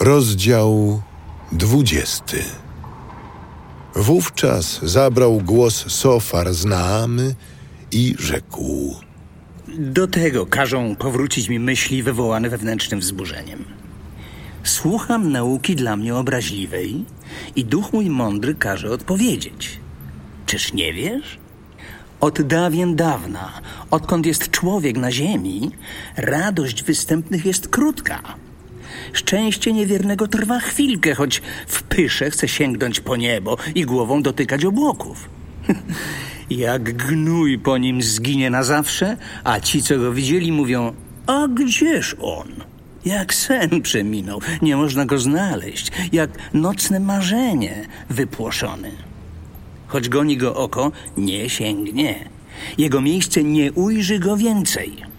Rozdział dwudziesty. Wówczas zabrał głos Sofar z Naamy i rzekł: Do tego każą powrócić mi myśli wywołane wewnętrznym wzburzeniem. Słucham nauki dla mnie obraźliwej i duch mój mądry każe odpowiedzieć. Czyż nie wiesz? Od dawien dawna, odkąd jest człowiek na ziemi, radość występnych jest krótka. Szczęście niewiernego trwa chwilkę, choć w pysze chce sięgnąć po niebo i głową dotykać obłoków. Jak gnój po nim zginie na zawsze, a ci, co go widzieli, mówią: A gdzież on? Jak sen przeminął, nie można go znaleźć, jak nocne marzenie wypłoszony. Choć goni go oko, nie sięgnie. Jego miejsce nie ujrzy go więcej.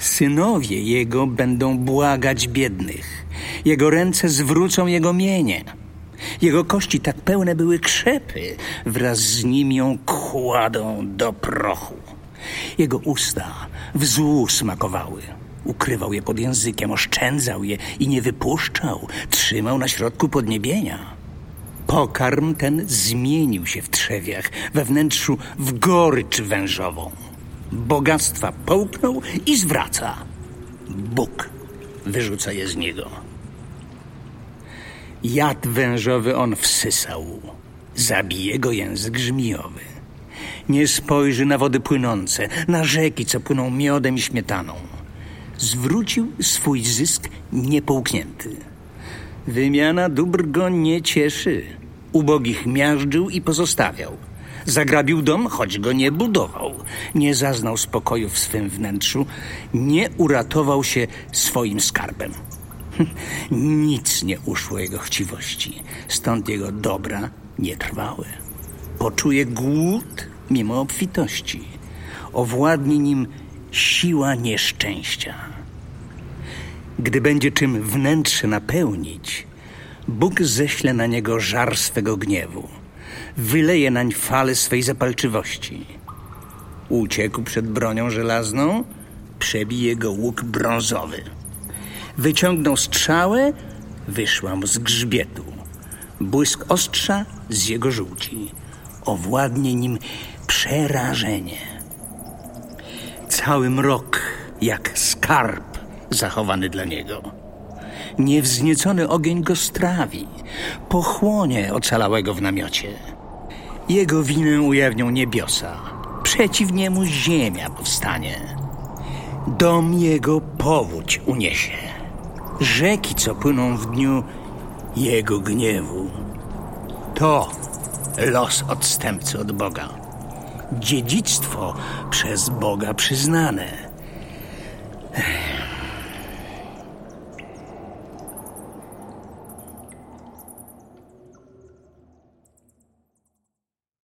Synowie jego będą błagać biednych. Jego ręce zwrócą jego mienie. Jego kości tak pełne były krzepy, wraz z nim ją kładą do prochu. Jego usta w złu smakowały. Ukrywał je pod językiem, oszczędzał je i nie wypuszczał. Trzymał na środku podniebienia. Pokarm ten zmienił się w trzewiach, we wnętrzu w gorycz wężową. Bogactwa połknął i zwraca. Bóg wyrzuca je z niego. Jad wężowy on wsysał. Zabije go język żmijowy. Nie spojrzy na wody płynące, na rzeki, co płyną miodem i śmietaną. Zwrócił swój zysk niepołknięty. Wymiana dóbr go nie cieszy. Ubogich miażdżył i pozostawiał. Zagrabił dom, choć go nie budował. Nie zaznał spokoju w swym wnętrzu. Nie uratował się swoim skarbem. Nic nie uszło jego chciwości, stąd jego dobra nie trwały. Poczuje głód mimo obfitości. Owładnie nim siła nieszczęścia. Gdy będzie czym wnętrze napełnić, Bóg ześle na niego żar swego gniewu, wyleje nań fale swej zapalczywości. Uciekł przed bronią żelazną, przebije go łuk brązowy. Wyciągnął strzałę, wyszła mu z grzbietu. Błysk ostrza z jego żółci. Owładnie nim przerażenie. Cały mrok jak skarb zachowany dla niego. Niewzniecony ogień go strawi, pochłonie ocalałego w namiocie. Jego winę ujawnią niebiosa, przeciw niemu ziemia powstanie. Dom jego powódź uniesie. Rzeki, co płyną w dniu jego gniewu. To los odstępcy od Boga. Dziedzictwo przez Boga przyznane